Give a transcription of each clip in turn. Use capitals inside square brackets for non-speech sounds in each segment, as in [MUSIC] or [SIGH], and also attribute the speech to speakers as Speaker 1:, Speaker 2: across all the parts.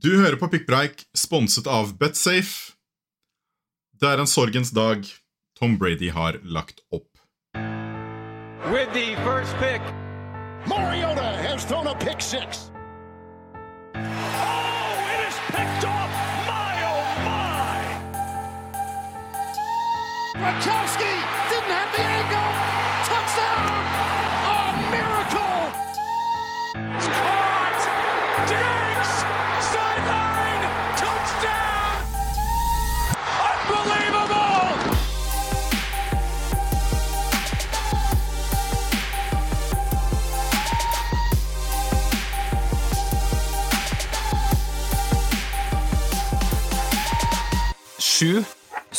Speaker 1: Du hører på Pikkpreik, sponset av Betsafe. Det er en sorgens dag. Tom Brady har lagt opp.
Speaker 2: With the first pick.
Speaker 3: Mariota has thrown a pick six.
Speaker 2: Oh, it is picked off. My, oh, my.
Speaker 3: Gronkowski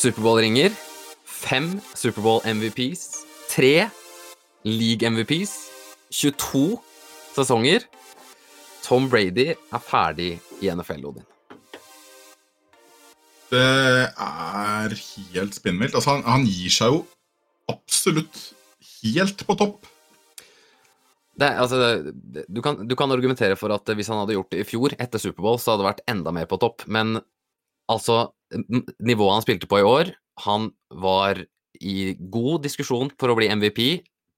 Speaker 4: Superbowl-ringer, fem Superbowl-MVPs, tre league-MVPs, 22 sesonger. Tom Brady er ferdig i NFL, Odin.
Speaker 1: Det er helt spinnvilt. Altså, han, han gir seg jo absolutt helt på topp.
Speaker 4: Det, altså, det, du, kan, du kan argumentere for at hvis han hadde gjort det i fjor, etter Superbowl, så hadde det vært enda mer på topp. Men altså, nivået han spilte på i år Han var i god diskusjon for å bli MVP,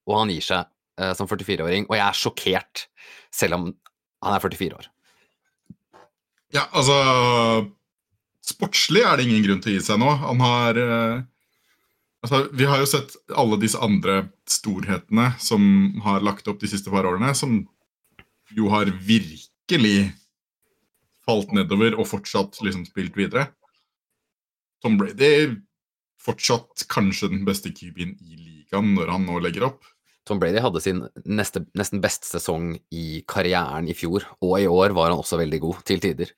Speaker 4: og han gir seg uh, som 44-åring. Og jeg er sjokkert, selv om han er 44 år.
Speaker 1: Ja, altså Sportslig er det ingen grunn til å gi seg nå. Han har uh, altså, Vi har jo sett alle disse andre storhetene som har lagt opp de siste par årene, som jo har virkelig falt nedover og fortsatt liksom spilt videre. Tom Brady fortsatt kanskje den beste QB-en i ligaen når han nå legger opp.
Speaker 4: Tom Brady hadde sin neste, nesten beste sesong i karrieren i fjor, og i år var han også veldig god, til tider.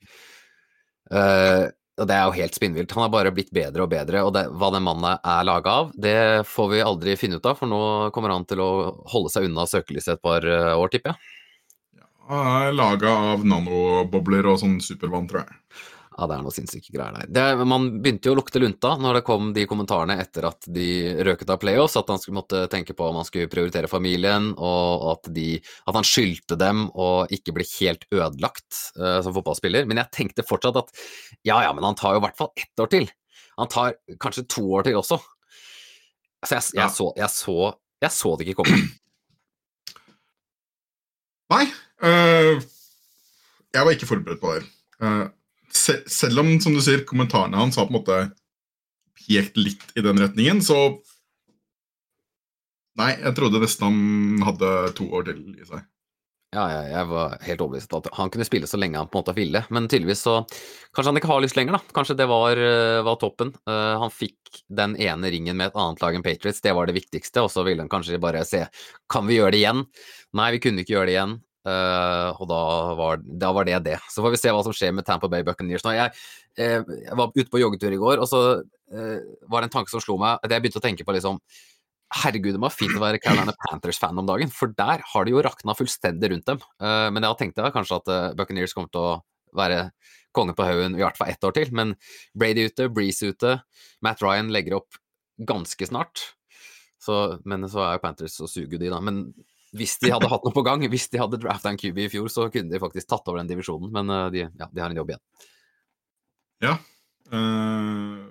Speaker 4: Uh, og det er jo helt spinnvilt. Han har bare blitt bedre og bedre, og det, hva den mannen er laga av, det får vi aldri finne ut av, for nå kommer han til å holde seg unna søkelyset et par eh, år, tipper jeg.
Speaker 1: Er laga av nanobobler og sånn supervann, tror jeg.
Speaker 4: Ja, det er noe sinnssyke greier der. Det, man begynte jo å lukte lunta når det kom de kommentarene etter at de røket av playoffs, at han skulle måtte tenke på om han skulle prioritere familien, og at, de, at han skyldte dem å ikke bli helt ødelagt uh, som fotballspiller. Men jeg tenkte fortsatt at ja, ja, men han tar jo i hvert fall ett år til. Han tar kanskje to år til også. Så jeg, jeg,
Speaker 1: Ja.
Speaker 4: så, jeg, så, jeg så det ikke komme.
Speaker 1: Nei. Jeg var ikke forberedt på det. Uh, se, selv om, som du sier, kommentarene hans har på en måte pekt litt i den retningen, så Nei, jeg trodde nesten han hadde to år til i seg.
Speaker 4: Ja, jeg, jeg var helt overbevist at han kunne spille så lenge han på en måte ville, men tydeligvis så Kanskje han ikke har lyst lenger, da. Kanskje det var, eh, var toppen. Uh, han fikk den ene ringen med et annet lag enn Patriots, det var det viktigste, og så ville han kanskje bare se Kan vi gjøre det igjen? Nei, vi kunne ikke gjøre det igjen. Eh, og da var, da var det det. Så får vi se hva som skjer med Tampa Bay Buccaneers nå. Jeg, uh, jeg var ute på joggetur i går, og så uh, var det en tanke som slo meg. at Jeg begynte å tenke på liksom Herregud, det være fint å være Carolina Panthers-fan om dagen, for der har det jo rakna fullstendig rundt dem. Men jeg tenkte jeg kanskje at uh, Buccaneers kommer til å være konge på haugen i hvert fall ett år til. Men Brady ute, Breeze ute, Matt Ryan legger opp ganske snart. Så, men så er jo Panthers og suger de, da. Men hvis de hadde hatt noe på gang, hvis de hadde drafta en QB i fjor, så kunne de faktisk tatt over den divisjonen. Men eh, de, ja, de har en jobb igjen.
Speaker 1: Ja. Uh,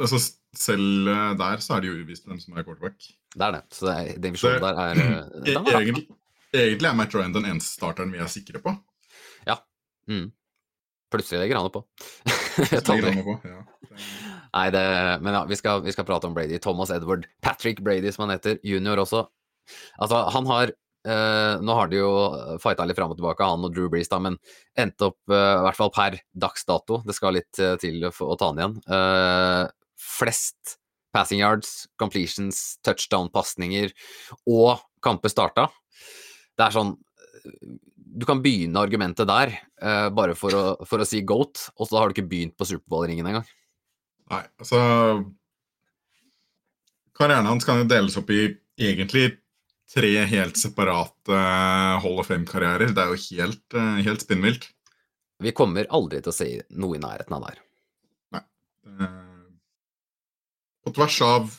Speaker 1: altså, selv øh, der så er det jo uvisst hvem som er quarterback.
Speaker 4: Det er det. Så det er, divisjonen der er, eh,
Speaker 1: E-
Speaker 4: den er.
Speaker 1: Egentlig, egentlig er Matt Ryan den eneste starteren vi er sikre på.
Speaker 4: Mm. Plutselig legger han det på. [LAUGHS]
Speaker 1: På, ja.
Speaker 4: Nei, det, men ja, vi skal, vi skal prate om Brady. Thomas Edward. Patrick Brady, som han heter. Junior også. Altså, han har Uh, Nå har de jo fighta litt fram og tilbake, han og Drew Brees, da, men endte opp, uh, i hvert fall per dags dato, det skal litt uh, til å, å ta han igjen, eh, flest passing yards, completions, touchdown-pasninger og kamper starta. Det er sånn Du kan begynne argumentet der, eh, bare for å, for å si goat, og så har du ikke begynt på Superbowl-ringen engang.
Speaker 1: Nei, altså Karrieren hans kan jo deles opp i egentlig tre helt separate eh, Hall of Fame-karrierer. Det er jo helt, eh, helt spinnvilt.
Speaker 4: Vi kommer aldri til å se noe i nærheten av der.
Speaker 1: Nei. På tvers av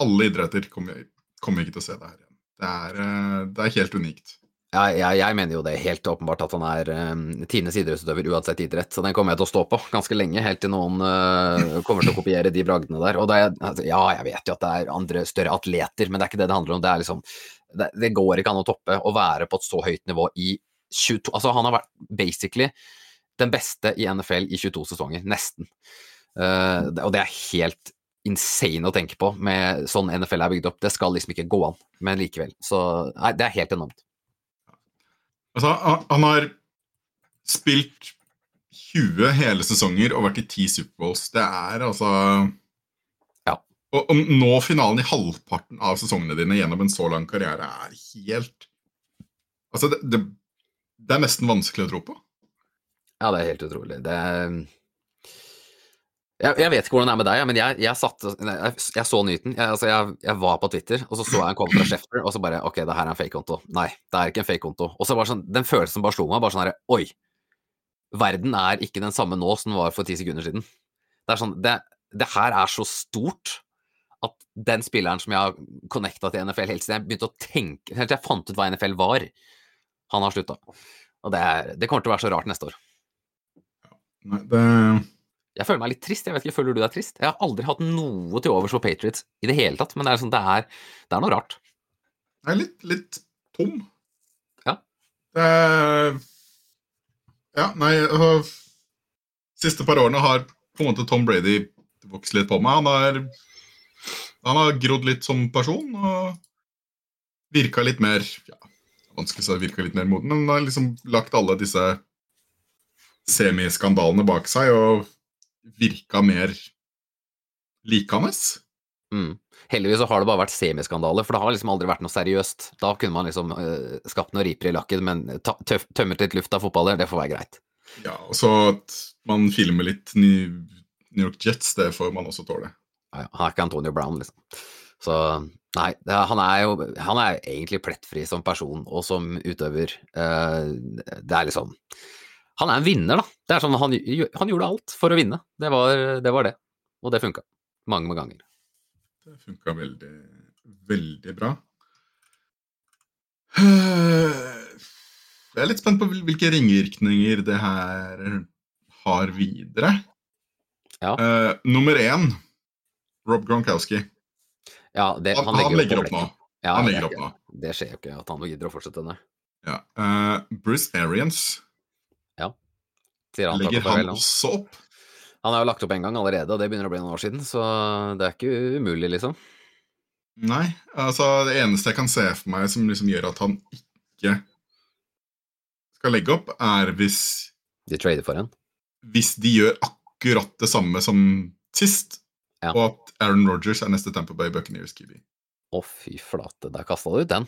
Speaker 1: alle idretter kommer vi kommer vi ikke til å se det her igjen. Det er, eh, det er helt unikt.
Speaker 4: Jeg, jeg, jeg mener jo det er helt åpenbart at han er um, Tines idrettsutøver uansett idrett. Så den kommer jeg til å stå på ganske lenge, helt til noen uh, kommer til å kopiere de bragdene der. Og det altså, ja, jeg vet jo at det er andre større atleter, men det er ikke det det handler om. Det er liksom Det, det går ikke an å toppe å være på et så høyt nivå i 22 Altså, han har vært basically den beste i NFL i 22 sesonger, nesten. Uh, og det er helt insane å tenke på med sånn NFL er bygd opp. Det skal liksom ikke gå an, men likevel. Så nei, det er helt enormt.
Speaker 1: Altså, han, har spilt 20 hele sesonger og vært i 10 Superbowls. Det er altså. Å nå finalen i halvparten av sesongene dine gjennom en så lang karriere er helt Altså, det, det, det er nesten vanskelig å tro på.
Speaker 4: Ja, det er helt utrolig. Det er jeg, jeg vet ikke hvordan det er med deg, men jeg, jeg, satt, jeg, jeg så Newton. Altså jeg, var på Twitter, og så så jeg en komme fra Schefter, og så bare Ok, det her er en fake-konto. Nei, det er ikke en fake-konto. Og så bare sånn, den følelsen bare slo meg, bare sånn herre Oi! Verden er ikke den samme nå som den var for ti sekunder siden. Det er sånn Det, det her er så stort at den spilleren som jeg har connecta til NFL helt siden jeg begynte å tenke Helt til jeg fant ut hva NFL var, han har slutta. Og det, er, det kommer til å være så rart neste år.
Speaker 1: Nei, det,
Speaker 4: Jeg føler meg litt trist. Jeg vet ikke, Føler du deg trist? Jeg har aldri hatt noe til overs for Patriots i det hele tatt, men det er, sånn, det er, det er noe rart.
Speaker 1: Jeg er litt, litt tom.
Speaker 4: Ja.
Speaker 1: Det er Ja, nei altså, Siste par årene har på en måte Tom Brady vokst litt på meg. Han har, han har grodd litt som person og virka litt mer ja, Vanskelig å si virka litt mer moden, men han har liksom lagt alle disse semiskandalene bak seg og virka mer likende.
Speaker 4: Mm. Heldigvis så har det bare vært semiskandaler, for det har liksom aldri vært noe seriøst. Da kunne man liksom øh, skapt noen riper i lakken, men tøff, tømmet litt luft av fotballer, det får være greit.
Speaker 1: Ja, og så at man filmer litt New New York Jets, det får man også tåle.
Speaker 4: Han er ikke Antonio Brown, liksom. Så nei, han er jo han er egentlig plettfri som person og som utøver. Eh, det er liksom Han er en vinner, da. Det er sånn, han, han gjorde alt for å vinne. Det var det. Var det. Og det funka. Mange, mange ganger.
Speaker 1: Det funka veldig, veldig bra. [SIGHS] Jeg er litt spent på hvilke ringvirkninger det her har videre.
Speaker 4: Ja.
Speaker 1: Uh, nummer én, Rob Gronkowski.
Speaker 4: Ja, det,
Speaker 1: Han, han,
Speaker 4: legger,
Speaker 1: legger
Speaker 4: opp,
Speaker 1: opp nå.
Speaker 4: Ja,
Speaker 1: Han legger
Speaker 4: det,
Speaker 1: opp nå.
Speaker 4: Det skjer jo ikke at han gidder å fortsette, nei.
Speaker 1: Ja. Uh, Bruce Arians,
Speaker 4: Sier han
Speaker 1: legger han også opp?
Speaker 4: Han har jo lagt opp en gang allerede, og det begynner å bli noen år siden, så det er ikke umulig, liksom.
Speaker 1: Nei. altså Det eneste jeg kan se for meg som liksom gjør at han ikke skal legge opp, er hvis
Speaker 4: De trader for en.
Speaker 1: hvis de gjør akkurat det samme som sist,
Speaker 4: Ja.
Speaker 1: og at Aaron Rogers er neste Tamper Bay Buccaneers QB.
Speaker 4: Å, fy flate, der kasta du ut den.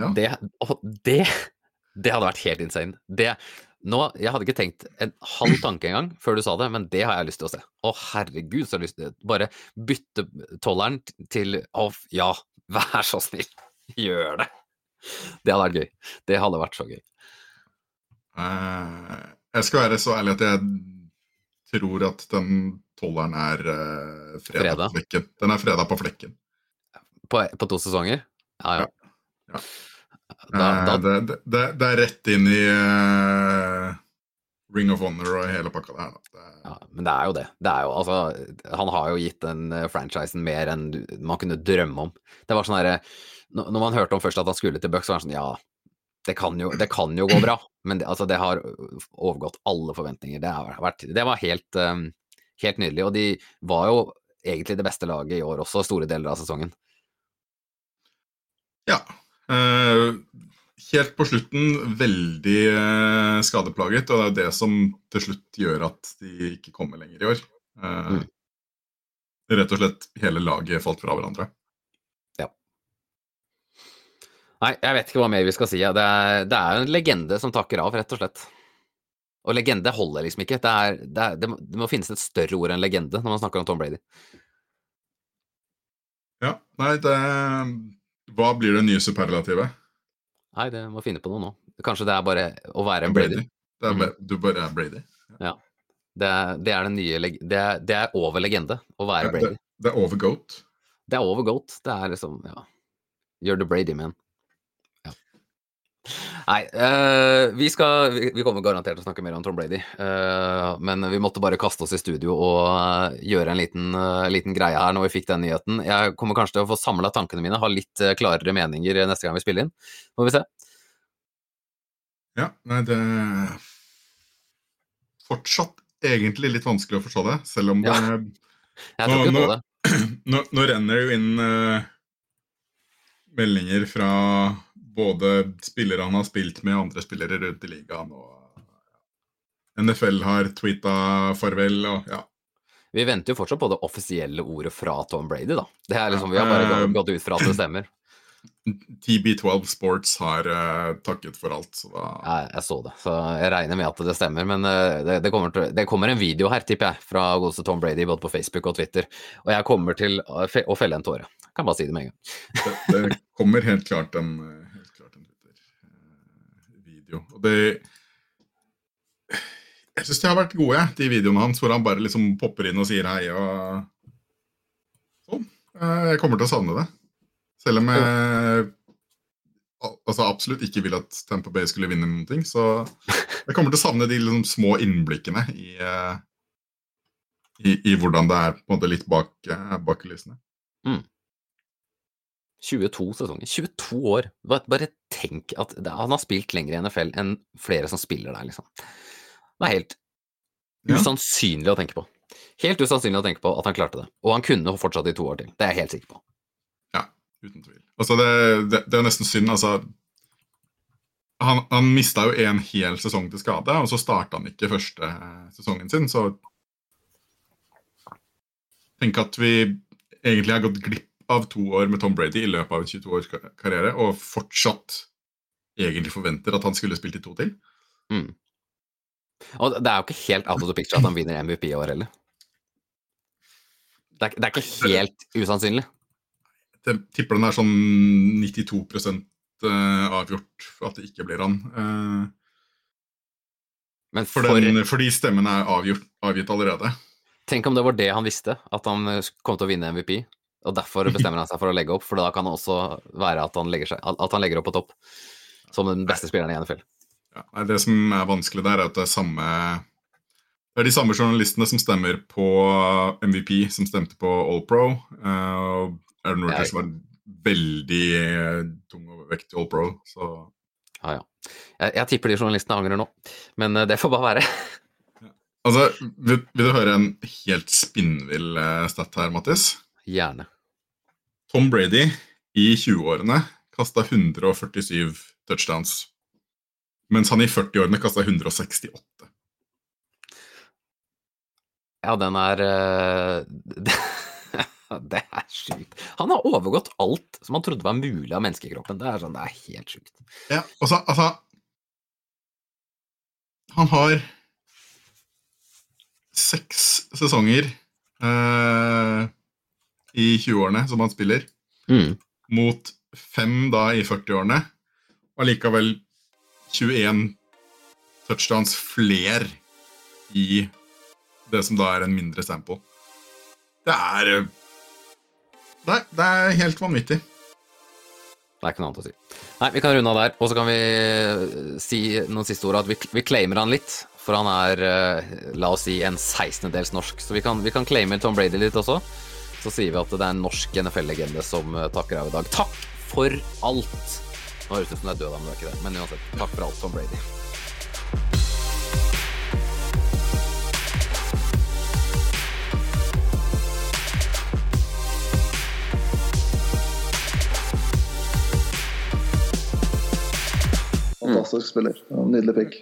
Speaker 1: Ja.
Speaker 4: Det, å, det, det hadde vært helt insane. Det, nå, jeg hadde ikke tenkt en halv tanke engang før du sa det, men det har jeg lyst til å se. Å, herregud, så har jeg lyst til. Bare bytte tolleren til Å, ja, vær så snill, gjør det. Det hadde vært gøy. Det hadde vært så gøy.
Speaker 1: Eh, jeg skal være så ærlig at jeg tror at den tolleren er uh, freda
Speaker 4: Fredag?
Speaker 1: på flekken. Den er freda på flekken.
Speaker 4: På, på to sesonger? Ja, ja.
Speaker 1: Ja.
Speaker 4: Da,
Speaker 1: Eh,
Speaker 4: da,
Speaker 1: det, det, det, det er rett inn i uh, Ring of Honor og hele pakka der. da.
Speaker 4: Ja, men det er jo det. det er jo, altså, han har jo gitt den eh, franchisen mer enn man kunne drømme om. Det var sånn herre når man hørte om først at han skulle til Bucks, så var det sånn Ja, det kan jo, det kan jo gå bra, men det, altså, det har overgått alle forventninger. Det, har vært, det var helt, um, helt nydelig. Og de var jo egentlig det beste laget i år også, store deler av sesongen.
Speaker 1: ja. Uh, helt på slutten veldig uh, skadeplaget, og det er jo det som til slutt gjør at de ikke kommer lenger i år. Uh,
Speaker 4: Mm.
Speaker 1: Rett og slett hele laget falt fra hverandre.
Speaker 4: Nei, jeg vet ikke hva mer vi skal si. Det er, det er en legende som takker av, rett og slett. Og legende holder liksom ikke. Det, er, det, er, det, må, det må finnes et større ord enn legende når man snakker om Tom Brady.
Speaker 1: Ja, nei, det Hva blir det nye superlativet?
Speaker 4: Nei, det må finne på noe nå. Kanskje det er bare å være en Brady.
Speaker 1: Det er,
Speaker 4: Mhm.
Speaker 1: Du bare er Brady.
Speaker 4: Det er, det er den nye det, er, det er over legende å være
Speaker 1: Ja,
Speaker 4: Brady.
Speaker 1: Det er over goat.
Speaker 4: Det er over goat. Det er liksom Ja. You're the Brady, man. Nei, uh, vi skal vi, kommer garantert til å snakke mer om Tom Brady, Uh, men vi måtte bare kaste oss i studio og uh, gjøre en liten, liten greie her når vi fikk den nyheten. Jeg kommer kanskje til å få samla tankene mine, ha litt klarere meninger neste gang vi spiller inn. Får vi se.
Speaker 1: Ja, nei, det er fortsatt egentlig litt vanskelig å forstå det, selv om det
Speaker 4: Ja. Jeg tror ikke
Speaker 1: nå-
Speaker 4: på det. [CLEARS THROAT]
Speaker 1: nå, nå renner det jo inn meldinger fra både spillere han har spilt med, andre spillere rundt i ligaen. og NFL har tweeta farvel, og ja.
Speaker 4: Vi venter jo fortsatt på det offisielle ordet fra Tom Brady, da. Det er liksom, Vi har bare
Speaker 1: eh,
Speaker 4: gått- ut fra at det stemmer. [CLEARS THROAT]
Speaker 1: TB12 Sports har uh, takket for alt, så da
Speaker 4: Jeg, jeg så det, så jeg regner med at det stemmer. Men uh, det, det, kommer til, det kommer en video her, tipper jeg, fra godeste Tom Brady både på Facebook og Twitter. Og jeg kommer til å felle en tåre. Kan bare si det med en gang.
Speaker 1: det, det kommer helt klart en, eh, helt klart en Twitter-video. Og det Jeg syns de har vært gode, de videoene hans, hvor han bare liksom popper inn og sier hei og sånn. Eh, Jeg kommer til å savne det. Selv om jeg altså absolutt ikke vil at Tampa Bay skulle vinne noen ting, så jeg kommer til å savne de liksom små innblikkene i, eh, i, i hvordan det er på en måte litt bak, eh, bak kulissene.
Speaker 4: 22 sesonger. 22 år! Bare, tenk at han har spilt lenger i NFL enn flere som spiller der, liksom. Det er helt
Speaker 1: Ja.
Speaker 4: usannsynlig å tenke på. Helt usannsynlig å tenke på at han klarte det. Og han kunne fortsatt i to år til. Det er jeg helt sikker på.
Speaker 1: Ja, Uten tvil. Altså, det, det, det er nesten synd, altså. Han, han mista jo en hel sesong til skade, og så starta han ikke første eh, sesongen sin, så Tenk at vi egentlig har gått glipp av to år med Tom Brady i løpet av en 22 års karriere, og fortsatt egentlig forventer at han skulle spilt i to til.
Speaker 4: Og det er jo ikke helt out of the picture at han vinner MVP i år heller. Det er, det er ikke helt usannsynlig.
Speaker 1: Jeg tipper den er sånn 92 eh, avgjort for at det ikke blir han. Eh,
Speaker 4: Men
Speaker 1: For
Speaker 4: for,
Speaker 1: den, fordi stemmen er avgjort, avgitt allerede.
Speaker 4: tenk om det var det han visste, at han kom til å vinne MVP. Og derfor [LAUGHS] bestemmer han seg for å legge opp, for da kan det også være at han legger, seg, at han legger opp på topp. Som den beste spilleren i NFL.
Speaker 1: Ja, det som er vanskelig der, er at det er samme Det er de samme journalistene som stemmer på MVP, som stemte på All Pro. Uh, Aaron Rodgers var veldig eh, tung overvekt i All Pro, så
Speaker 4: Ja, ja. Jeg, jeg tipper de journalistene angrer nå, men eh, det får bare være.
Speaker 1: Altså, vil, vil du høre en helt spinnvill stat her, Mattis?
Speaker 4: Gjerne.
Speaker 1: Tom Brady i 20-årene kasta 147 touchdowns. Mens han i 40-årene kasta 168.
Speaker 4: Ja, den er eh, [LAUGHS] Det er sjukt. Han har overgått alt som han trodde var mulig av menneskekroppen. Det er sånn, det er helt sjukt.
Speaker 1: Ja, altså, altså Han har seks sesonger eh, i 20-årene som han spiller,
Speaker 4: Mm.
Speaker 1: mot fem da i 40-årene. Og likevel 21 touchdowns fler i det som da er en mindre sample. Det er eh, Nei, det er helt vanvittig.
Speaker 4: Det er ikke noe annet å si. Nei, vi kan runde av der, og så kan vi eh, si noen siste ord. At vi, vi claimer han litt, for han er, eh, la oss si, en 16-dels norsk. Så vi kan, vi kan claime Tom Brady litt også. Så sier vi at det er en norsk NFL-legende som eh, takker av i dag. Takk for alt! Nå høres det ut som det er død, men det er ikke det. Men uansett, takk for alt, Tom Brady.
Speaker 5: Fantastisk spiller. Nydelig pick.